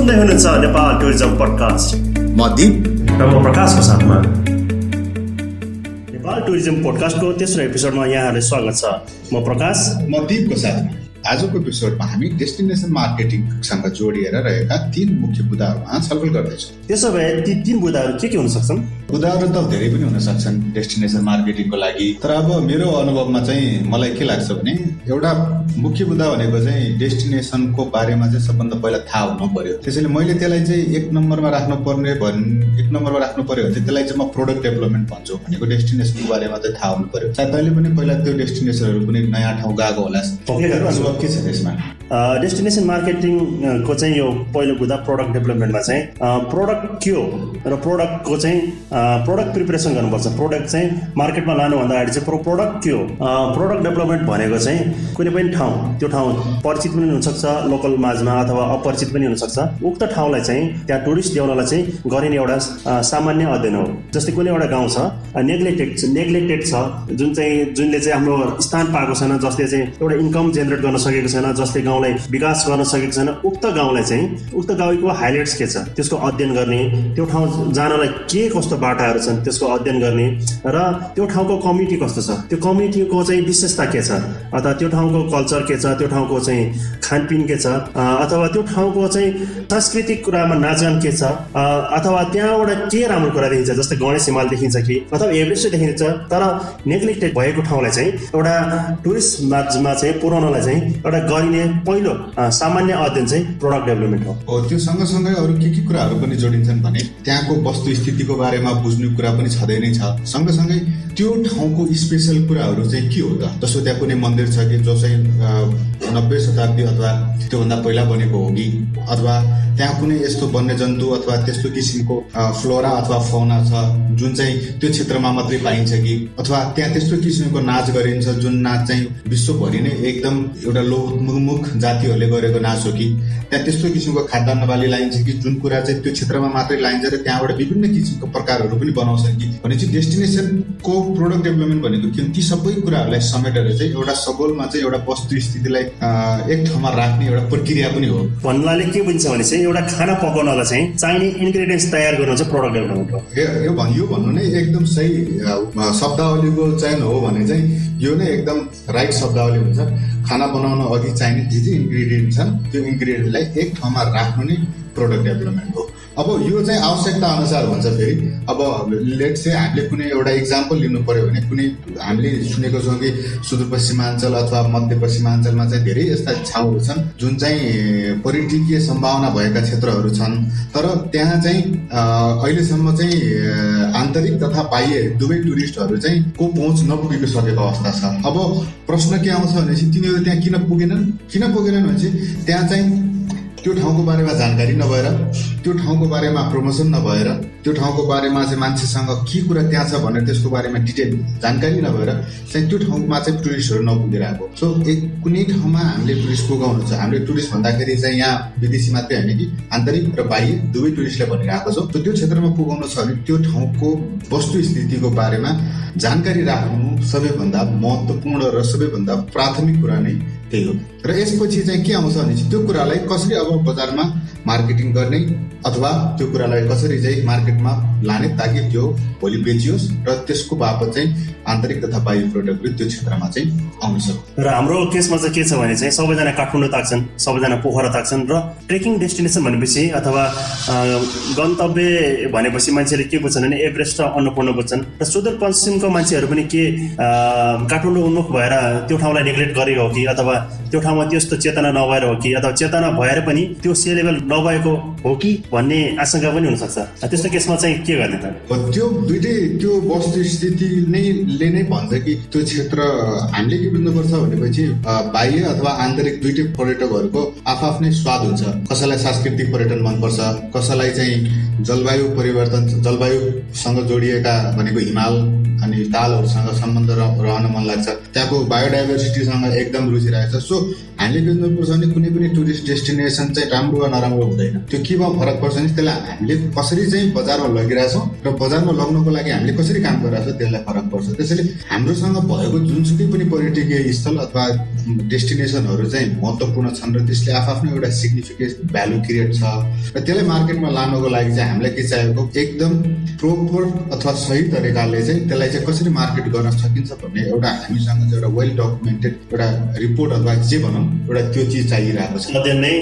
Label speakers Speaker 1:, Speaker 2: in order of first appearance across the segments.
Speaker 1: सुन्दै हुनुहुन्छ Nepal tourism podcast.
Speaker 2: म दिप।
Speaker 1: र म प्रकाशको साथमा। नेपाल टुरिज्म पोडकास्टको तेस्रो एपिसोडमा यहाँहरूलाई स्वागत छ। म प्रकाश।
Speaker 2: म दिपको साथमा। आजको एपिसोडमा हामी डेस्टिनेसन मार्केटिङसँग जोडिएर रहेका तीन मुख्य बुदाहरूमा छलफल गर्दैछौँ।
Speaker 1: त्यसो भए ती तिन बुदाहरू के के हुन सक्छन्
Speaker 2: बुदाहरू त धेरै पनि हुन सक्छन् डेस्टिनेसन मार्केटिङको लागि। तर अब मेरो अनुभवमा चाहिँ मलाई के लाग्छ भने एउटा मुख्य बुदा भनेको चाहिँ डेस्टिनेसनको बारेमा चाहिँ सबभन्दा पहिला थाहा हुनु पर्यो। त्यसैले मैले त्यसलाई चाहिँ एक नम्बरमा राख्नु पर्ने भन् एक नम्बरमा राख्नु पर्यो भने चाहिँ त्यसलाई चाहिँ म प्रोडक्ट डेभलपमेन्ट भन्छु भनेको डेस्टिनेसनको बारेमा चाहिँ थाहा हुनु पर्यो। सायद तैँले पनि पहिला त्यो डेस्टिनेसनहरू कुनै नयाँ ठाउँ गएको होला। अनुभव के छ त्यसमा?
Speaker 1: डेस्टिनेसन मार्केटिङको चाहिँ यो पहिलो बुदा प्रोडक्ट डेभलपमेन्टमा चाहिँ प्रोडक्ट के हो र प्रोडक्टको चाहिँ प्रोडक्ट प्रिपेरेसन गर्नुपर्छ प्रोडक्ट चाहिँ मार्केटमा लानुभन्दा अगाडि चाहिँ प्रो प्रोडक्ट हो प्रोडक्ट डेभलपमेन्ट भनेको चाहिँ कुनै पनि ठाउँ त्यो ठाउँ परिचित पनि हुनसक्छ लोकल माझमा अथवा अपरिचित पनि हुनसक्छ उक्त ठाउँलाई चाहिँ त्यहाँ टुरिस्ट ल्याउनलाई चाहिँ गरिने एउटा सामान्य अध्ययन हो जस्तै कुनै एउटा गाउँ छ नेग्लेक्टेड नेग्लेक्टेड छ जुन चाहिँ जुनले चाहिँ हाम्रो स्थान पाएको छैन जसले चाहिँ एउटा इन्कम जेनेरेट गर्न सकेको छैन जसले गाउँलाई विकास गर्न सकेको छैन उक्त गाउँलाई चाहिँ उक्त गाउँको हाइलाइट्स के छ त्यसको अध्ययन गर्ने त्यो ठाउँ जानलाई के कस्तो बाटाहरू छन् त्यसको अध्ययन गर्ने। र त्यो ठाउँको कमिटी कस्तो छ? त्यो कमिटीको चाहिँ विशेषता के छ? अथवा त्यो ठाउँको कल्चर के छ? त्यो ठाउँको चाहिँ खानपिन के छ? अथवा त्यो ठाउँको चाहिँ सांस्कृतिक कुरामा नाचगान के छ? अथवा त्यहाँबाट के राम्रो कुरा देखिन्छ? जस्तै गणेश हिमाल देखिन्छ कि? अथवा एभरेस्ट देखिन्छ। तर नेग्लेक्टेड भएको ठाउँलाई चाहिँ एउटा टुरिस्ट माझमा चाहिँ पुऱ्याउनलाई चाहिँ एउटा गरिने पहिलो सामान्य अध्ययन चाहिँ प्रोडक्ट डेभलपमेन्ट
Speaker 2: हो। त्यो सँगसँगै अरू के के कुराहरू पनि जोडिन्छन् भने त्यहाँको वस्तु स्थितिको बारेमा बुझ्ने कुरा पनि छँदै नै छ। सँगसँगै त्यो ठाउँको स्पेसल कुराहरू चाहिँ के हो त? जस्तो त्यहाँ कुनै मन्दिर छ कि जो चाहिँ नब्बे शताब्दी अथवा त्योभन्दा पहिला बनेको हो कि? अथवा त्यहाँ कुनै यस्तो वन्यजन्तु अथवा त्यस्तो किसिमको फ्लोरा अथवा फौना छ जुन चाहिँ त्यो क्षेत्रमा मात्रै पाइन्छ कि? अथवा त्यहाँ त्यस्तो किसिमको नाच गरिन्छ जुन नाच चाहिँ विश्वभरि नै एकदम एउटा लोकमुख जातिहरूले गरेको नाच हो कि? त्यहाँ त्यस्तो किसिमको खाद्यान्न बाली लाइन्छ कि? जुन कुरा चाहिँ त्यो क्षेत्रमा मात्रै लाइन्छ र त्यहाँबाट विभिन्न किसिमको प्रकारहरू पनि बनाउँछन् कि? भनेपछि डेस्टिनेसनको प्रोडक्ट डेभलपमेन्ट भनेको के ती सबै कुराहरूलाई समेटेर चाहिँ एउटा सबलमा चाहिँ एउटा वस्तु स्थितिलाई एक ठाउँमा राख्ने एउटा प्रक्रिया पनि हो।
Speaker 1: भन्नाले के बुझ्छ भने चाहिँ एउटा खाना पकाउनलाई चाहिँ चाहिने इन्ग्रिडियन्ट्स तयार गर्नु चाहिँ प्रोडक्ट डेभलपमेन्ट
Speaker 2: हो। यो भन्यो भन्नु नै एकदम सही शब्दावलीको चयन हो भने चाहिँ यो नै एकदम राइट शब्दावली हुन्छ। खाना बनाउन अघि चाहिने जे जे इन्ग्रिडियन्ट छन् त्यो इन्ग्रिडियन्टलाई एक ठाउँमा राख्नु नै प्रोडक्ट डेभलपमेन्ट हो। अब यो चाहिँ आवश्यकता अनुसार हुन्छ फेरि। अब लेट चाहिँ हामीले कुनै एउटा इक्जाम्पल लिनु पर्यो भने कुनै हामीले सुनेको छौँ कि सुदूरपश्चिमाञ्चल अथवा मध्यपश्चिमाञ्चलमा चाहिँ धेरै यस्ता ठाउँहरू छन् जुन चाहिँ पर्यटकीय सम्भावना भएका क्षेत्रहरू छन्। तर त्यहाँ चाहिँ अहिलेसम्म चाहिँ आन्तरिक तथा बाह्य दुवै टुरिस्टहरू चाहिँ को पहुँच नपुगेको सकेको अवस्था छ। अब प्रश्न के आउँछ भनेपछि तिनीहरू त्यहाँ किन पुगेनन्? किन पुगेनन् भनेपछि त्यहाँ चाहिँ त्यो ठाउँको बारेमा जानकारी नभएर त्यो ठाउँको बारेमा प्रमोसन नभएर त्यो ठाउँको बारेमा चाहिँ मान्छेसँग के कुरा त्यहाँ छ भनेर त्यसको बारेमा डिटेल जानकारी नभएर चाहिँ त्यो ठाउँमा चाहिँ टुरिस्टहरू नपुगेर आएको। सो एक कुनै ठाउँमा हामीले टुरिस्ट पुगाउनु छ हामीले टुरिस्ट भन्दाखेरि चाहिँ यहाँ विदेशी मात्रै होइन कि आन्तरिक र बाह्य दुवै टुरिस्टलाई भनेर आएको छौँ। त्यो क्षेत्रमा पुगाउनु छ भने त्यो ठाउँको वस्तु स्थितिको बारेमा जानकारी राख्नु सबैभन्दा महत्त्वपूर्ण र सबैभन्दा प्राथमिक कुरा नै त्यही हो। र यसपछि चाहिँ के आउँछ भने त्यो कुरालाई कसरी अब बजारमा मार्केटिङ गर्ने अथवा त्यो कुरालाई कसरी चाहिँ मार्केटमा लाने ताकि त्यो भोलि बेचियोस् र त्यसको बापत चाहिँ आन्तरिक तथा बाह्य प्रोडक्टहरू त्यो क्षेत्रमा चाहिँ आउन सक्छ
Speaker 1: र हाम्रो केसमा चाहिँ के छ भने चाहिँ सबैजना काठमाडौँ ताक्छन् सबैजना पोखरा ताक्छन् र ट्रेकिङ डेस्टिनेसन भनेपछि अथवा गन्तव्य भनेपछि मान्छेले के बुझ्छन् भने एभरेस्ट र अन्नपूर्ण बुझ्छन्। र सुदूरपश्चिमको मान्छेहरू पनि के काठमाडौँ उन्मुख भएर त्यो ठाउँलाई नेग्लेक्ट गरेको हो कि अथवा त्यो ठाउँमा त्यस्तो चेतना नभएर हो कि अथवा चेतना भएर पनि त्यो से लेभल नभएको हो कि भन्ने आशंका पनि हुनसक्छ। त्यस्तो केसमा चाहिँ के गर्ने त?
Speaker 2: त्यो दुइटै त्यो वस्तुस्थिति नै ले नै भन्छ कि त्यो क्षेत्र हामीले के बुझ्नुपर्छ भनेपछि बाह्य अथवा आन्तरिक दुइटै पर्यटकहरूको आफ्नै स्वाद हुन्छ। कसैलाई सांस्कृतिक पर्यटन मनपर्छ कसैलाई चाहिँ जलवायु परिवर्तन जलवायुसँग जोडिएका भनेको हिमाल अनि तालहरूसँग सम्बन्ध रहन मन लाग्छ। त्यहाँको बायोडाइभर्सिटीसँग एकदम रुचि रहेछ सो हामीले बुझ्नुपर्छ भने कुनै पनि टुरिस्ट डेस्टिनेसन चाहिँ राम्रो वा नराम्रो हुँदैन। त्यो केमा फरक पर्छ भने त्यसलाई हामीले कसरी चाहिँ बजारमा लगिरहेछौँ र बजारमा लग्नको लागि हामीले कसरी काम गरिरहेछौँ त्यसलाई फरक पर्छ। त्यसैले हाम्रोसँग भएको जुनसुकै पनि पर्यटकीय स्थल अथवा डेस्टिनेसनहरू चाहिँ महत्त्वपूर्ण छन् र त्यसले आफ्नो एउटा सिग्निफिकेन्ट भ्यालु क्रिएट छ। र त्यसलाई मार्केटमा लानको लागि चाहिँ हामीलाई के चाहिएको? एकदम प्रोपर अथवा सही तरिकाले चाहिँ त्यसलाई चाहिँ कसरी मार्केट गर्न सकिन्छ भन्ने एउटा हामीसँग चाहिँ एउटा वेल डकुमेन्टेड एउटा रिपोर्ट अथवा जे भनौँ एउटा त्यो चिज चाहिरहेको छ।
Speaker 1: नै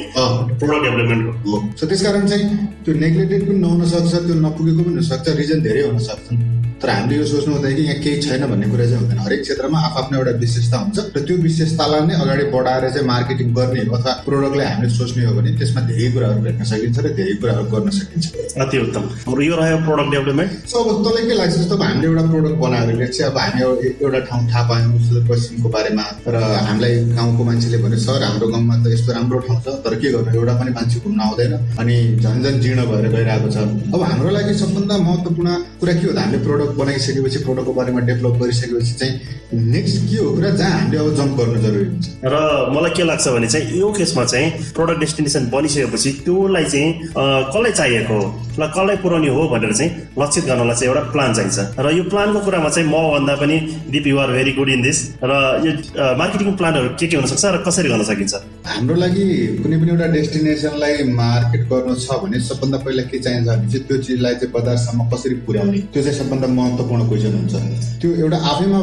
Speaker 1: प्रोडक्ट डेभलपमेन्ट
Speaker 2: हो। सो त्यस कारण चाहिँ त्यो नेग्लेक्टेड पनि नहुन सक्छ त्यो नपुगेको पनि हुनसक्छ रिजन धेरै हुन सक्छन्। तर हामीले यो सोच्नु हुँदैन कि यहाँ केही छैन भन्ने कुरा चाहिँ हुँदैन। हरेक क्षेत्रमा आफ्नो एउटा विशेषता हुन्छ र त्यो विशेषतालाई नै अगाडि बढाएर चाहिँ मार्केटिङ गर्ने हो अथवा प्रोडक्टलाई हामीले सोच्ने हो भने त्यसमा धेरै कुराहरू भेट्न सकिन्छ र धेरै कुराहरू गर्न सकिन्छ।
Speaker 1: अति उत्तम। यो रह्यो प्रोडक्ट डेभलपमेन्ट
Speaker 2: सो अब तँलाई के लाग्छ जस्तो हामीले एउटा प्रोडक्ट बनायो भने चाहिँ अब हामी एउटा ठाउँ थाहा पायौँ सुदूरपश्चिमको बारेमा र हामीलाई गाउँको मान्छेले भन्यो सर हाम्रो गाउँमा त यस्तो राम्रो ठाउँ छ। तर के गर्नु? एउटा पनि मान्छे घुम्न आउँदैन अनि झन् झन् जीर्ण भएर गइरहेको छ। अब हाम्रो लागि सबभन्दा महत्त्वपूर्ण कुरा के हो त? हामीले प्रोडक्ट प्रोडक्ट बनाइसकेपछि प्रोडक्टको बारेमा डेभलप गरिसकेपछि चाहिँ नेक्स्ट के हो कुरा जहाँ हामीले अब जम्प गर्नु जरुरी हुन्छ।
Speaker 1: र मलाई के लाग्छ भने चाहिँ यो केसमा चाहिँ प्रोडक्ट डेस्टिनेसन बनिसकेपछि त्योलाई चाहिँ कसलाई चाहिएको हो? ल कसलाई पुऱ्याउने हो भनेर चाहिँ लक्षित गर्नलाई चाहिँ एउटा प्लान चाहिन्छ। र यो प्लानको कुरामा चाहिँ म भन्दा पनि Deep you're very good in this र यो मार्केटिङ प्लानहरू के के हुनसक्छ र कसरी गर्न सकिन्छ?
Speaker 2: हाम्रो लागि कुनै पनि एउटा डेस्टिनेसनलाई मार्केट गर्नु छ भने सबभन्दा पहिला के चाहिन्छ भने चाहिँ त्यो चिजलाई चाहिँ बजारसम्म कसरी पुर्याउने? त्यो चाहिँ सबभन्दा महत्त्वपूर्ण क्वेसन हुन्छ। त्यो एउटा आफैमा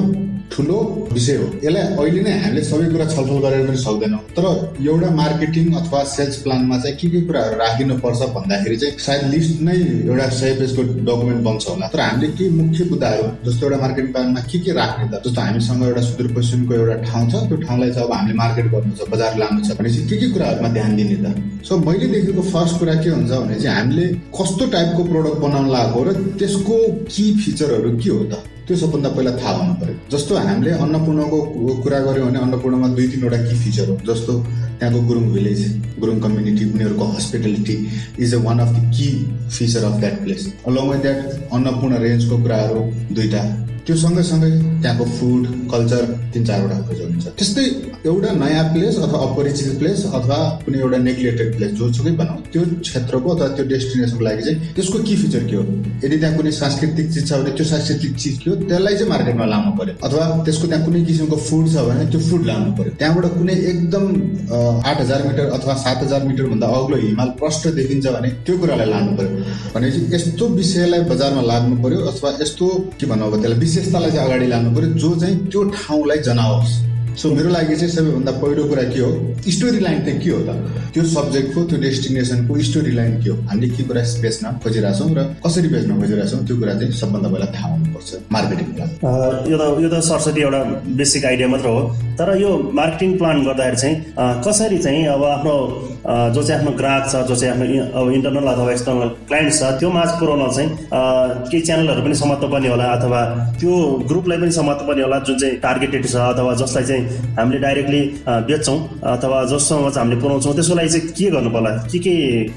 Speaker 2: ठुलो विषय हो। यसलाई अहिले नै हामीले सबै कुरा छलफल गरेर पनि सक्दैनौँ। तर एउटा मार्केटिङ अथवा सेल्स प्लानमा चाहिँ के के कुराहरू राखिनुपर्छ भन्दाखेरि चाहिँ सायद लिस्ट नै एउटा सय पेजको डकुमेन्ट बन्छ होला। तर हामीले के मुख्य मुद्दाहरू जस्तो एउटा मार्केटिङ प्लानमा के के राख्ने त जस्तो हामीसँग एउटा सुदूरपश्चिमको एउटा ठाउँ छ त्यो ठाउँलाई चाहिँ अब हामीले मार्केट गर्नु छ बजार लानु छ भने चाहिँ के के कुराहरूमा ध्यान दिने त? सो मैले देखेको फर्स्ट कुरा के हुन्छ भने चाहिँ हामीले कस्तो टाइपको प्रोडक्ट बनाउन लागेको र त्यसको की फिचरहरू के हो त? त्यो सबभन्दा पहिला थाहा हुनु पऱ्यो। जस्तो हामीले अन्नपूर्णको कुरा गऱ्यौँ भने अन्नपूर्णमा दुई तिनवटा की फिचर हो। जस्तो त्यहाँको गुरुङ भिलेज गुरुङ कम्युनिटी उनीहरूको hospitality is a one of the key feature of that place along with that Annapurna रेन्जको कुराहरू दुईवटा। त्यो सँगैसँगै त्यहाँको फुड कल्चर तिन चारवटा खोज हुन्छ त्यस्तै एउटा नयाँ प्लेस अथवा अपरिचित प्लेस अथवा कुनै एउटा नेग्लेक्टेड प्लेस जोसुकै भनौँ त्यो क्षेत्रको अथवा त्यो डेस्टिनेसनको लागि चाहिँ त्यसको के फिचर के हो? यदि त्यहाँ कुनै सांस्कृतिक चिज छ भने त्यो सांस्कृतिक चिज के हो? त्यसलाई चाहिँ मार्केटमा लानु पर्यो। अथवा त्यसको त्यहाँ कुनै किसिमको फुड छ भने त्यो फुड लानु पर्यो। त्यहाँबाट कुनै एकदम आठ हजार मिटर अथवा सात हजार मिटरभन्दा अग्लो हिमाल प्रष्ट देखिन्छ भने त्यो कुरालाई लानु पर्यो। भनेपछि यस्तो विषयलाई बजारमा लाग्नु पर्यो अथवा यस्तो के भनौँ अब त्यसलाई विशेषतालाई चाहिँ अगाडि लानु पर्यो जो चाहिँ त्यो ठाउँलाई जनाओस्। सो मेरो लागि चाहिँ सबैभन्दा पहिलो कुरा के हो स्टोरी लाइन चाहिँ के हो त त्यो सब्जेक्टको त्यो डेस्टिनेसनको स्टोरी लाइन के हो हामीले के कुरा बेच्न खोजिरहेछौँ र कसरी बेच्न खोजिरहेछौँ त्यो कुरा चाहिँ सबभन्दा पहिला थाहा हुनुपर्छ मार्केटिङलाई
Speaker 1: यो त यो त सरस्वती एउटा बेसिक आइडिया मात्र हो। तर यो मार्केटिङ प्लान गर्दाखेरि चाहिँ कसरी चाहिँ अब आफ्नो जो चाहिँ आफ्नो ग्राहक छ जो चाहिँ आफ्नो अब इन्टरनल अथवा एक्सटर्नल क्लाइन्ट छ त्यो माझ पुऱ्याउन चाहिँ केही च्यानलहरू पनि समात्नु पर्ने होला अथवा त्यो ग्रुपलाई पनि समात्नु पर्ने होला जुन चाहिँ टार्गेटेड छ अथवा जसलाई चाहिँ हामीले डाइरेक्टली बेच्छौँ अथवा जससँग चाहिँ हामीले पुऱ्याउँछौँ त्यसको लागि चाहिँ के गर्नु पर्ला? के के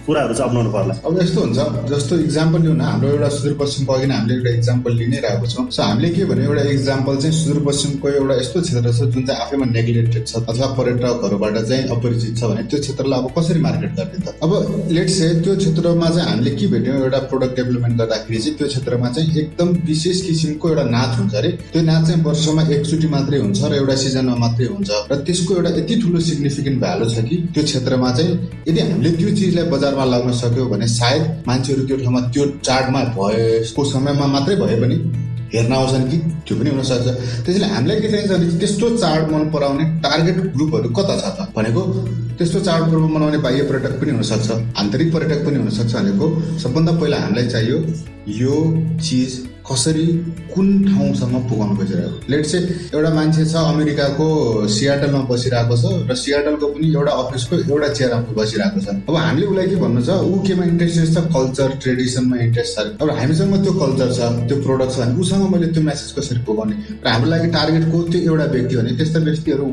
Speaker 1: कुराहरू चाहिँ अप्नाउनु पर्ला?
Speaker 2: अब यस्तो हुन्छ जस्तो इक्जाम्पल लिउँ न हाम्रो एउटा सुदूरपश्चिमको अघि हामीले एउटा इक्जाम्पल लिइ नै रहेको छौँ। सो हामीले के भन्यो एउटा इक्जाम्पल चाहिँ सुदूरपश्चिमको एउटा यस्तो क्षेत्र छ जुन चाहिँ आफैमा नेग्लेक्टेड छ अथवा पर्यटकहरूबाट चाहिँ अपरिचित छ भने त्यो क्षेत्रलाई अब कसरी मार्केट गर्ने त? अब लेट से त्यो क्षेत्रमा चाहिँ हामीले के भेट्यौँ एउटा प्रोडक्ट डेभलपमेन्ट गर्दाखेरि चाहिँ त्यो क्षेत्रमा चाहिँ एकदम विशेष किसिमको एउटा नाच हुन्छ अरे। त्यो नाच चाहिँ वर्षमा एकचोटि मात्रै हुन्छ र एउटा सिजनमा मात्रै हुन्छ र त्यसको एउटा यति ठुलो सिग्निफिकेन्ट भ्यालु छ कि त्यो क्षेत्रमा चाहिँ यदि हामीले त्यो चिजलाई बजारमा लाग्न सक्यो भने सायद मान्छेहरू त्यो ठाउँमा त्यो चाडमा भएको समयमा मात्रै भए पनि हेर्न आउँछन् कि त्यो पनि हुनसक्छ त्यसैले हामीलाई के चाहिन्छ भने त्यस्तो चाड मन पराउने टार्गेट ग्रुपहरू कता छ त? भनेको त्यस्तो चाडपर्व मनाउने बाह्य पर्यटक पनि हुनसक्छ आन्तरिक पर्यटक पनि हुनसक्छ भनेको सबभन्दा पहिला हामीलाई चाहियो यो चिज कसरी कुन ठाउँसम्म पुगाउनु खोजिरहेको लेट चाहिँ एउटा मान्छे छ अमेरिकाको सियाटलमा बसिरहेको छ र सियाटलको पनि एउटा अफिसको एउटा चेयरमा बसिरहेको छ। अब हामीले उसलाई के भन्नु छ? ऊ केमा इन्ट्रेस्टेड छ? कल्चर ट्रेडिसनमा इन्ट्रेस्ट छ अब हामीसँग त्यो कल्चर छ त्यो प्रोडक्ट छ उसँग मैले त्यो मेसेज कसरी पुगाउने? र हाम्रो लागि टार्गेटको त्यो एउटा व्यक्ति भने त्यस्ता व्यक्तिहरू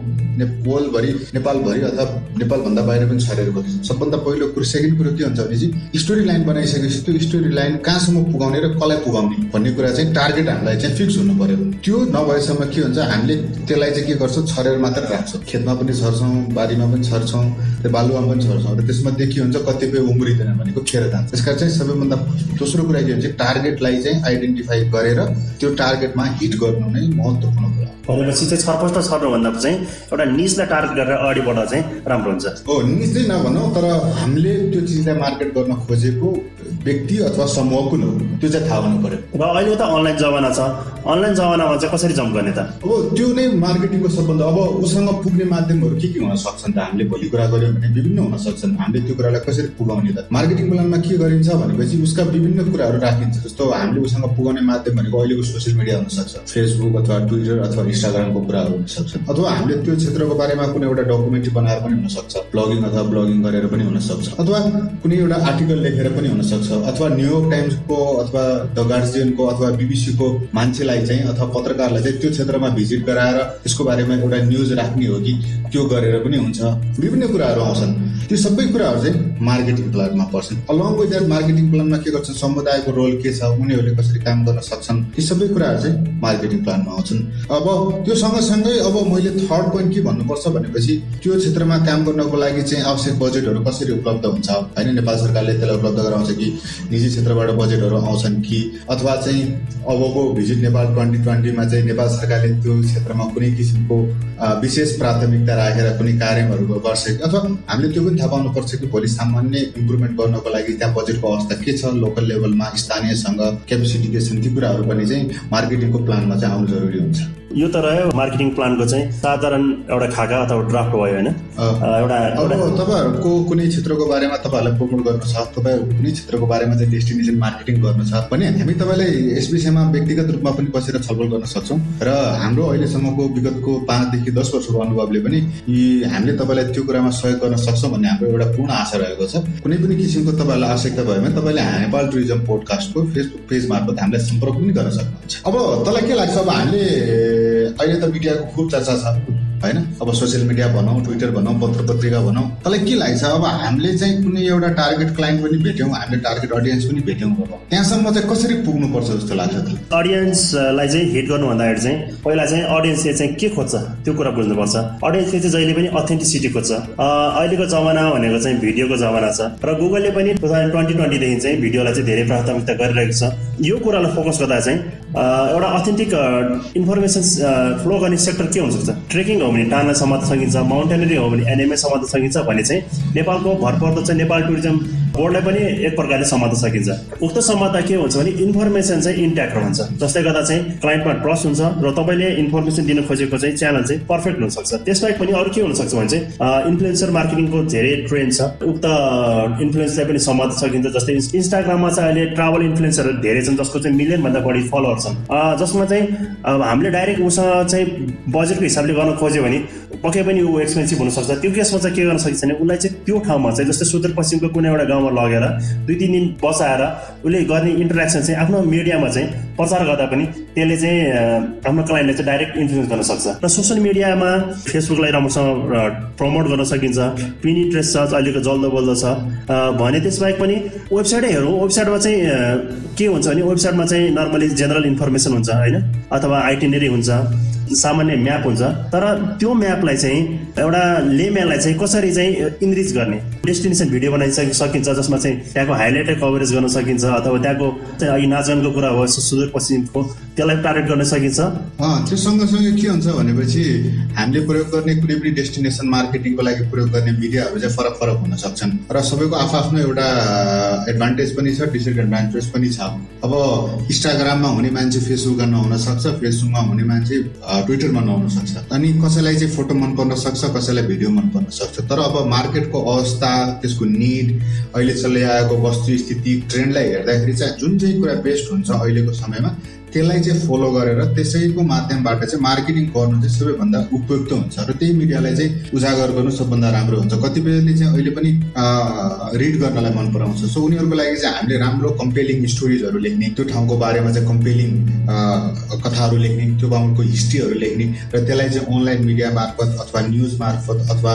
Speaker 2: वर्ल्डभरि नेपालभरि अथवा नेपालभन्दा बाहिर पनि छरेर गएको छ सबभन्दा पहिलो कुरो सेकेन्ड कुरो के हुन्छ भने चाहिँ स्टोरी लाइन बनाइसकेपछि त्यो स्टोरी लाइन कहाँसम्म पुगाउने र कसलाई पुगाउने भन्ने कुरा कुरा चाहिँ टार्गेट हामीलाई चाहिँ फिक्स हुनु पर्यो। त्यो नभएसम्म के हुन्छ हामीले त्यसलाई चाहिँ के गर्छौँ छरेर मात्र राख्छौँ। खेतमा पनि छर्छौँ बारीमा पनि छर्छौँ त्यो बालुवामा पनि छर्छौँ। र त्यसमध्ये के हुन्छ कतिपय उम्रिँदैन भनेको खेर जान्छ त्यसका चाहिँ सबैभन्दा दोस्रो कुरा के हुन्छ टार्गेटलाई चाहिँ आइडेन्टिफाई गरेर त्यो टार्गेटमा हिट गर्नु नै महत्त्वपूर्ण कुरा
Speaker 1: भनेपछि चाहिँ छरपष्ट छर्नुभन्दा चाहिँ एउटा निजलाई टार्गेट गरेर अगाडि बढ्दा चाहिँ राम्रो हुन्छ।
Speaker 2: हो निज चाहिँ नभनौँ तर हामीले त्यो चिजलाई मार्केट गर्न खोजेको व्यक्ति अथवा समूह कुन हो त्यो चाहिँ थाहा हुनु पर्यो
Speaker 1: र अहिले त अनलाइन जमाना छ। अनलाइन जमानामा चाहिँ कसरी जम्प गर्ने त?
Speaker 2: अब त्यो नै मार्केटिङको सबभन्दा अब उसँग पुग्ने माध्यमहरू के के हुन सक्छन् त? हामीले भोलि कुरा गऱ्यौँ भने विभिन्न हुन सक्छन्। हामीले त्यो कुरालाई कसरी पुगाउने त? मार्केटिङ प्लानमा के गरिन्छ भनेपछि उसका विभिन्न कुराहरू राखिन्छ। जस्तो हामीले उसँग पुगाउने माध्यम भनेको अहिलेको सोसियल मिडिया हुनसक्छ फेसबुक अथवा ट्विटर अथवा इन्स्टाग्रामको कुराहरू हुन सक्छन् अथवा हामीले त्यो क्षेत्रको बारेमा कुनै एउटा डकुमेन्ट्री बनाएर पनि हुनसक्छ ब्लगिङ अथवा ब्लगिङ गरेर पनि हुनसक्छ अथवा कुनै एउटा आर्टिकल लेखेर पनि हुनसक्छ अथवा न्युयोर्क टाइम्सको अथवा द गार्जियनको अथवा बिबिसीको मान्छेलाई चाहिँ अथवा पत्रकारलाई चाहिँ त्यो क्षेत्रमा भिजिट गराएर त्यसको बारेमा एउटा न्युज राख्ने हो कि त्यो गरेर पनि हुन्छ। विभिन्न कुराहरू आउँछन्। त्यो सबै कुराहरू चाहिँ मार्केटिङ प्लानमा पर्छन्। अलङ विथ द्याट मार्केटिङ प्लानमा के गर्छन्? समुदायको रोल के छ? उनीहरूले कसरी काम गर्न सक्छन्? ती सबै कुराहरू चाहिँ मार्केटिङ प्लानमा आउँछन्। अब त्यो सँगसँगै अब मैले थर्ड पोइन्ट के भन्नुपर्छ भनेपछि त्यो क्षेत्रमा काम गर्नको लागि चाहिँ आवश्यक बजेटहरू कसरी उपलब्ध हुन्छ? होइन नेपाल सरकारले त्यसलाई उपलब्ध गराउँछ कि निजी क्षेत्रबाट बजेटहरू आउँछन् कि? अथवा चाहिँ अबको भिजिट नेपाल ट्वेन्टी ट्वेन्टीमा चाहिँ नेपाल सरकारले त्यो क्षेत्रमा कुनै किसिमको विशेष प्राथमिकता राखेर कुनै कार्यहरू गर्छ कि? अथवा हामीले त्यो पनि थाहा पाउनुपर्छ कि भोलि सामान्य इम्प्रुभमेन्ट गर्नको लागि त्यहाँ बजेटको अवस्था के छ? लोकल लेभलमा स्थानीयसँग क्यापेसिटी के छन् ती कुराहरू पनि चाहिँ मार्केटिङको प्लानमा चाहिँ आउनु जरुरी हुन्छ।
Speaker 1: यो त रह्यो मार्केटिङ प्लानको चाहिँ साधारण एउटा खाका अथवा ड्राफ्ट भयो होइन? एउटा
Speaker 2: तपाईँहरूको कुनै क्षेत्रको बारेमा तपाईँहरूलाई प्रमोट गर्नु छ? तपाईँहरूको कुनै क्षेत्रको बारेमा चाहिँ डेस्टिनेसन मार्केटिङ गर्नु छ? भने हामी तपाईँलाई यस विषयमा व्यक्तिगत रूपमा पनि बसेर छलफल गर्न सक्छौँ। र हाम्रो अहिलेसम्मको विगतको पाँचदेखि दस वर्षको अनुभवले पनि हामीले तपाईँलाई त्यो कुरामा सहयोग गर्न सक्छौँ भन्ने हाम्रो एउटा पूर्ण आशा रहेको छ। कुनै पनि किसिमको तपाईँहरूलाई आवश्यकता भयो भने तपाईँले नेपाल टुरिज्म पोडकास्टको फेसबुक पेज मार्फत हामीलाई सम्पर्क पनि गर्न सक्नुहुन्छ। अब तँलाई के लाग्छ? अब हामीले अहिले त मिडियाको खुब चर्चा छ। होइन? अब सोसियल मिडिया भनौँ ट्विटर भनौँ पत्र पत्रिका भनौँ। तँलाई के लाग्छ अब हामीले चाहिँ कुनै एउटा टार्गेट क्लाइन्ट पनि भेट्यौँ हामीले टार्गेट अडियन्स पनि भेट्यौँ। त्यहाँसम्म चाहिँ कसरी पुग्नुपर्छ जस्तो लाग्छ
Speaker 1: अडियन्सलाई चाहिँ हिट गर्नु भन्दाखेरि चाहिँ पहिला चाहिँ अडियन्सले चाहिँ के खोज्छ? त्यो कुरा बुझ्नुपर्छ। अडियन्सले चाहिँ जहिले पनि अथेन्टिसिटी खोज्छ। अहिलेको जमाना भनेको चाहिँ भिडियोको जमाना छ। र गुगलले पनि टु थाउजन्ड ट्वेन्टी ट्वेन्टीदेखि चाहिँ भिडियोलाई चाहिँ धेरै प्राथमिकता गरिरहेको छ। यो कुरालाई फोकस गर्दा चाहिँ एउटा अथेन्टिक इन्फर्मेसन फ्लो गर्ने सेक्टर के हुनसक्छ? ट्रेकिङ हो भने टाना समात्न सकिन्छ माउन्टेनरी हो भने एनएमए समात्न सकिन्छ भने चाहिँ नेपालको भरपर्दो चाहिँ नेपाल टुरिज्म बोर्डलाई पनि एक प्रकारले समात्न सकिन्छ। उक्त समात्दा के हुन्छ भने इन्फर्मेसन चाहिँ इन्ट्याक्ट रहन्छ। जसले गर्दा चाहिँ क्लाइन्टमा ट्रस्ट हुन्छ र तपाईँले इन्फर्मेसन दिन खोजेको चाहिँ च्यानल चाहिँ पर्फेक्ट हुनसक्छ। त्यसबाहेक पनि अरू के हुनसक्छ भने चाहिँ इन्फ्लुएन्सर मार्केटिङको धेरै ट्रेन्ड छ। उक्त इन्फ्लुएन्सलाई पनि समात्न सकिन्छ जस्तै इन्स्टाग्राममा चाहिँ अहिले ट्राभल इन्फ्लुएन्सरहरू धेरै छन् जसको चाहिँ मिलियनभन्दा बढी फलोवर छन् जसमा चाहिँ अब हामीले डाइरेक्ट उसँग चाहिँ बजेटको हिसाबले गर्न खोज्यो भने पक्कै पनि ऊ एक्सपेन्सिभ हुनसक्छ त्यो केसमा चाहिँ के गर्न सकिन्छ भने उसलाई चाहिँ त्यो ठाउँमा चाहिँ जस्तै सुदूरपश्चिमको कुनै एउटा गाउँमा लगेर दुई तिन दिन बसाएर उसले गर्ने इन्टरेक्सन चाहिँ आफ्नो मिडियामा चाहिँ प्रचार गर्दा पनि त्यसले चाहिँ आफ्नो क्लाइन्टले चाहिँ डाइरेक्ट इन्फ्लुएन्स गर्न सक्छ। र सोसियल मिडियामा फेसबुकलाई राम्रोसँग प्रमोट गर्न सकिन्छ। पिन इन्ट्रेस्ट छ अहिलेको जल्दो बल्दो छ। भने त्यसबाहेक पनि वेबसाइटै हेरौँ। वेबसाइटमा चाहिँ के हुन्छ भने वेबसाइटमा चाहिँ नर्मली जेनरल इन्फर्मेसन हुन्छ होइन? अथवा आइटिनेरी हुन्छ सामान्य म्याप हुन्छ। तर त्यो म्यापलाई चाहिँ एउटा लेम्यानलाई चाहिँ कसरी चाहिँ इनरिच गर्ने? डेस्टिनेसन भिडियो बनाइ सकिन्छ जसमा चाहिँ त्यहाँको हाइलाइटेड कभरेज गर्न सकिन्छ अथवा त्यहाँको अघि नाचगानको कुरा हो सुदूरपश्चिमको त्यसलाई टार्गेट गर्न सकिन्छ?
Speaker 2: त्यो सँगसँगै के हुन्छ भनेपछि हामीले प्रयोग गर्ने कुनै पनि डेस्टिनेसन मार्केटिङको लागि प्रयोग गर्ने मिडियाहरू चाहिँ फरक फरक हुन सक्छन्। र सबैको आफ्नो एउटा एडभान्टेज पनि छ डिसएडभान्टेज पनि छ। अब इन्स्टाग्राममा हुने मान्छे फेसबुकमा नहुन सक्छ फेसबुकमा हुने मान्छे ट्विटरमा नहुन सक्छ। अनि कसैलाई चाहिँ फोटो मन पर्न सक्छ कसैलाई भिडियो मन पर्न सक्छ। तर अब मार्केटको अवस्था त्यसको निड अहिले चल्दै आएको वस्तु स्थिति ट्रेन्डलाई हेर्दाखेरि चाहिँ जुन चाहिँ कुरा बेस्ट हुन्छ अहिलेको समयमा त्यसलाई चाहिँ फलो गरेर त्यसैको माध्यमबाट चाहिँ मार्केटिङ गर्नु चाहिँ सबैभन्दा उपयुक्त हुन्छ र त्यही मिडियालाई चाहिँ उजागर गर्नु सबभन्दा राम्रो हुन्छ। कतिपयले चाहिँ अहिले पनि रिड गर्नलाई मन पराउँछ। सो उनीहरूको लागि चाहिँ हामीले राम्रो कम्पेलिङ स्टोरिजहरू लेख्ने त्यो ठाउँको बारेमा चाहिँ कम्पेलिङ कथाहरू लेख्ने त्यो ठाउँको हिस्ट्रीहरू लेख्ने र त्यसलाई चाहिँ अनलाइन मिडिया मार्फत अथवा न्युज मार्फत अथवा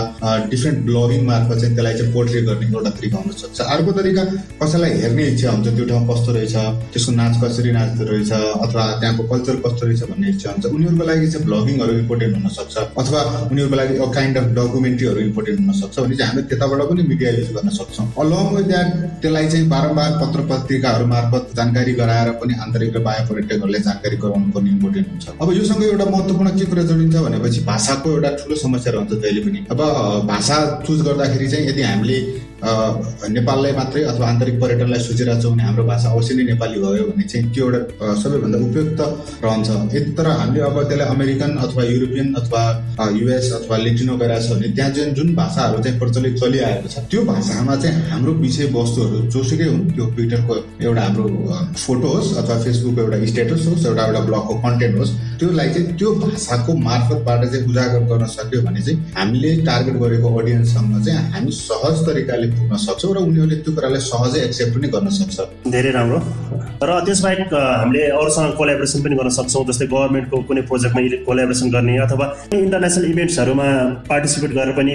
Speaker 2: डिफ्रेन्ट ब्लगिङ मार्फत चाहिँ त्यसलाई चाहिँ पोर्ट्रेट गर्ने एउटा तरिका हुनसक्छ अर्को तरिका कसैलाई हेर्ने इच्छा हुन्छ त्यो ठाउँ कस्तो रहेछ त्यसको नाच कसरी नाच्दो रहेछ अथवा त्यहाँको कल्चर कस्तो रहेछ भन्ने इच्छा हुन्छ। उनीहरूको लागि चाहिँ ब्लगिङहरू इम्पोर्टेन्ट हुनसक्छ अथवा उनीहरूको लागि काइन्ड अफ डकुमेन्ट्रीहरू इम्पोर्टेन्ट हुनसक्छ भने चाहिँ हामीले त्यताबाट पनि मिडिया युज गर्न सक्छौँ। अलङ विथ द्याट त्यसलाई चाहिँ बारम्बार पत्र पत्रिकाहरू मार्फत जानकारी गराएर पनि आन्तरिक र बाह्य पर्यटकहरूलाई जानकारी गराउनु पर्ने इम्पोर्टेन्ट हुन्छ। अब योसँग एउटा महत्त्वपूर्ण के कुरा जोडिन्छ भनेपछि भाषाको एउटा ठुलो समस्या रहन्छ जहिले पनि। अब भाषा चुज गर्दाखेरि चाहिँ यदि हामीले नेपाललाई मात्रै अथवा आन्तरिक पर्यटनलाई सोचिरहेको छौँ भने हाम्रो भाषा अवश्य नै नेपाली भयो भने चाहिँ त्यो एउटा सबैभन्दा उपयुक्त रहन्छ। तर हामीले अब त्यसलाई अमेरिकन अथवा युरोपियन अथवा युएस अथवा लेटिनो गइरहेको छ भने त्यहाँ चाहिँ जुन भाषाहरू चाहिँ प्रचलित चलिआएको छ त्यो भाषामा चाहिँ हाम्रो विषयवस्तुहरू जोसुकै हुन्। त्यो ट्विटरको एउटा हाम्रो फोटो होस् अथवा फेसबुकको एउटा स्टेटस होस् एउटा एउटा ब्लगको कन्टेन्ट होस् त्योलाई चाहिँ त्यो भाषाको मार्फतबाट चाहिँ उजागर गर्न सक्यो भने चाहिँ हामीले टार्गेट गरेको अडियन्ससँग चाहिँ हामी सहज तरिकाले पुग्न सक्छौँ र उनीहरूले त्यो कुरालाई सहजै एक्सेप्ट पनि गर्न सक्छ।
Speaker 1: धेरै राम्रो। र त्यसबाहेक हामीले अरूसँग कोलाबोरेसन पनि गर्न सक्छौँ जस्तै गभर्मेन्टको कुनै प्रोजेक्टमा कोलाबोरेसन गर्ने अथवा इन्टरनेसनल इभेन्ट्सहरूमा पार्टिसिपेट गरेर पनि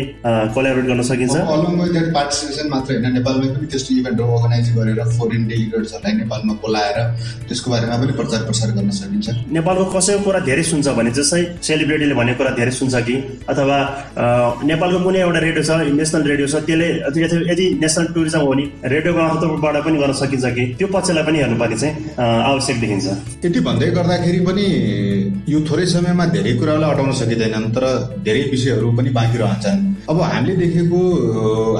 Speaker 1: कोलाबोरेट गर्न सकिन्छ।
Speaker 2: अलङ द्याट पार्टिसिपेसन मात्र होइन नेपालमै पनि त्यस्तो इभेन्टहरू अर्गनाइज गरेर फरेन डेलिगेट्सहरूलाई नेपालमा बोलाएर त्यसको बारेमा पनि प्रचार प्रसार गर्न सकिन्छ।
Speaker 1: नेपालको कसैको कुरा धेरै सुन्छ भने जस्तै सेलिब्रिटीले भनेको कुरा धेरै सुन्छ कि अथवा नेपालको कुनै एउटा रेडियो छ नेसनल रेडियो छ त्यसले यदि नेसनल टुरिज्म हो भने रेडियो मार्फतबाट पनि गर्न सकिन्छ कि? त्यो पक्षलाई पनि हेर्नुपर्ने चाहिँ आवश्यक देखिन्छ।
Speaker 2: यति भन्दै गर्दाखेरि पनि यो थोरै समयमा धेरै कुरालाई अटाउन सकिँदैनन् तर धेरै विषयहरू पनि बाँकी रहन्छन्। अब हामीले देखेको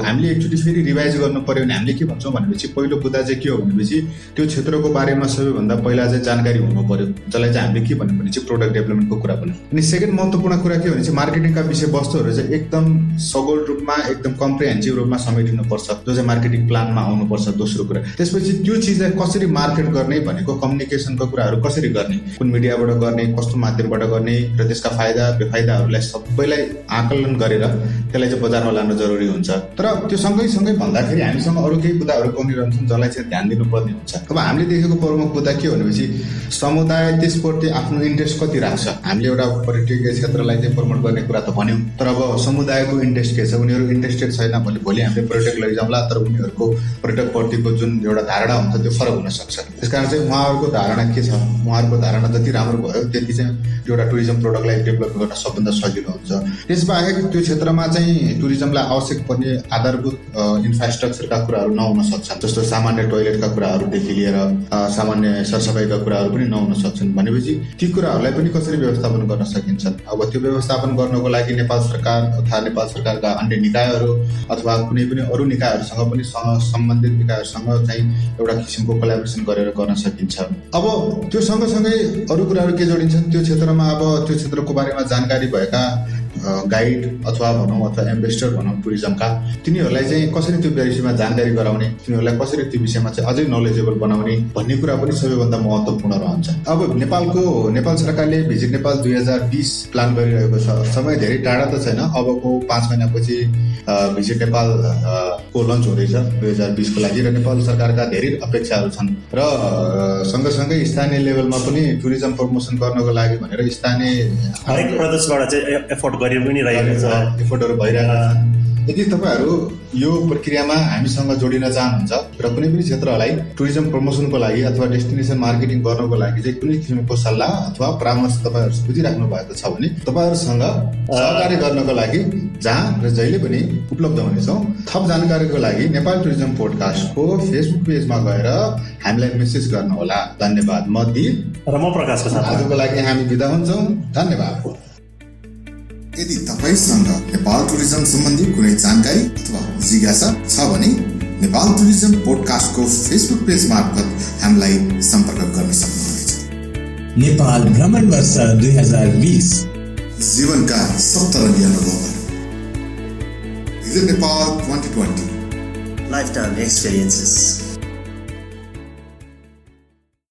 Speaker 2: हामीले एकचोटि फेरि रिभाइज गर्नु पर्यो भने हामीले के भन्छौँ भनेपछि पहिलो बुदा चाहिँ के हो भनेपछि त्यो क्षेत्रको बारेमा सबैभन्दा पहिला चाहिँ जानकारी हुनु पर्यो। जसलाई चाहिँ हामीले के भन्यो भने चाहिँ प्रोडक्ट डेभलपमेन्टको कुरा भन्यो। अनि सेकेन्ड महत्त्वपूर्ण कुरा के भने चाहिँ मार्केटिङका विषयवस्तुहरू चाहिँ एकदम सगोल रूपमा एकदम कम्प्रिहेन्सिभ रूपमा समेटिनुपर्छ। जो चाहिँ मार्केटिङ प्लानमा आउनुपर्छ दोस्रो कुरा। त्यसपछि त्यो चिजलाई कसरी मार्केट गर्ने भनेको कम्युनिकेसनको कुराहरू कसरी गर्ने कुन मिडियाबाट गर्ने कस्तो माध्यमबाट गर्ने र त्यसका फाइदा बेफाइदाहरूलाई सबैलाई आकलन गरेर त्यसलाई चाहिँ बजारमा लानु जरुरी हुन्छ। तर त्यो सँगै सँगै भन्दाखेरि हामीसँग अरू केही कुराहरू पनि रहन्छन् जसलाई चाहिँ ध्यान दिनुपर्ने हुन्छ। अब हामीले देखेको प्रमुख मुद्दा के भनेपछि समुदाय त्यसप्रति आफ्नो इन्ट्रेस्ट कति राख्छ? हामीले एउटा पर्यटकीय क्षेत्रलाई चाहिँ प्रमोट गर्ने कुरा त भन्यौँ। तर अब समुदायको इन्ट्रेस्ट के छ? उनीहरू इन्ट्रेस्टेड छैन भने भोलि हामीले पर्यटक लैजाउँला तर उनीहरूको पर्यटकप्रतिको जुन एउटा धारणा हुन्छ त्यो फरक हुनसक्छ त्यस कारण चाहिँ उहाँहरूको धारणा के छ? उहाँहरूको धारणा जति राम्रो भयो त्यति चाहिँ एउटा टुरिज्म प्रोडक्टलाई डेभलप गर्न सबभन्दा सजिलो हुन्छ। त्यसबाहेक त्यो क्षेत्रमा चाहिँ टुरिज्मलाई आवश्यक पर्ने आधारभूत इन्फ्रास्ट्रक्चरका कुराहरू नहुन सक्छन्। जस्तो सामान्य टोइलेटका कुराहरूदेखि लिएर सामान्य सरसफाइका कुराहरू पनि नहुन सक्छन् भनेपछि ती कुराहरूलाई पनि कसरी व्यवस्थापन गर्न सकिन्छ अब त्यो व्यवस्थापन गर्नको लागि नेपाल सरकार तथा नेपाल सरकारका अन्य निकायहरू अथवा कुनै पनि अरू निकायहरूसँग पनि सम्बन्धित निकायहरूसँग चाहिँ एउटा किसिमको कोलाबोरेसन गरेर गर्न सकिन्छ। अब त्यो सँगसँगै अरू कुराहरू के जोडिन्छन्? त्यो क्षेत्रमा अब त्यो क्षेत्रको बारेमा जानकारी भएका गाइड अथवा भनौँ अथवा एम्बेसडर भनौँ टुरिज्मका तिनीहरूलाई चाहिँ कसरी त्यो विषयमा जानकारी गराउने तिनीहरूलाई कसरी त्यो विषयमा चाहिँ अझै नलेजेबल बनाउने भन्ने कुरा पनि सबैभन्दा महत्त्वपूर्ण रहन्छ। अब नेपालको नेपाल सरकारले भिजिट नेपाल दुई हजार बिस प्लान गरिरहेको छ। समय धेरै टाढा त छैन। अबको पाँच महिनापछि भिजिट नेपाल को लन्च हुँदैछ दुई हजार बिसको लागि र नेपाल सरकारका धेरै अपेक्षाहरू छन्। र सँगसँगै स्थानीय लेभलमा पनि टुरिज्म प्रमोसन गर्नको लागि भनेर स्थानीय
Speaker 1: हरेक प्रदेशबाट चाहिँ एफोर्ट गरि पनि रहेको छ।
Speaker 2: एफोर्टहरू भइरहेको छ। यदि तपाईँहरू यो प्रक्रियामा हामीसँग जोडिन चाहनुहुन्छ र कुनै पनि क्षेत्रलाई टुरिज्म प्रमोसनको लागि अथवा डेस्टिनेसन मार्केटिङ गर्नको लागि चाहिँ कुनै किसिमको सल्लाह अथवा परामर्श तपाईँहरू बुझिराख्नु भएको छ भने तपाईँहरूसँग सहकारी गर्नको लागि जहाँ र जहिले पनि उपलब्ध हुनेछौँ थप जानकारीको लागि नेपाल टुरिज्म पोडकास्टको फेसबुक पेजमा गएर हामीलाई मेसेज गर्नुहोला। धन्यवाद। म दिप
Speaker 1: र म प्रकाशको साथ
Speaker 2: आजको लागि हामी बिदा हुन्छौँ। धन्यवाद।
Speaker 3: यदि तपाईँसँग नेपाल टुरिज्म सम्बन्धी कुनै जानकारी अथवा जिज्ञासा छ भने नेपाल टुरिज्म पोडकास्टको फेसबुक पेज मार्फत हामीलाई सम्पर्क गर्न सक्नुहुनेछ।
Speaker 4: नेपाल भ्रमण वर्ष दुई हजार बिस।
Speaker 3: जीवनका सप्तरङ्गी अनुभवहरू Nepal twenty twenty
Speaker 5: Lifetime experiences.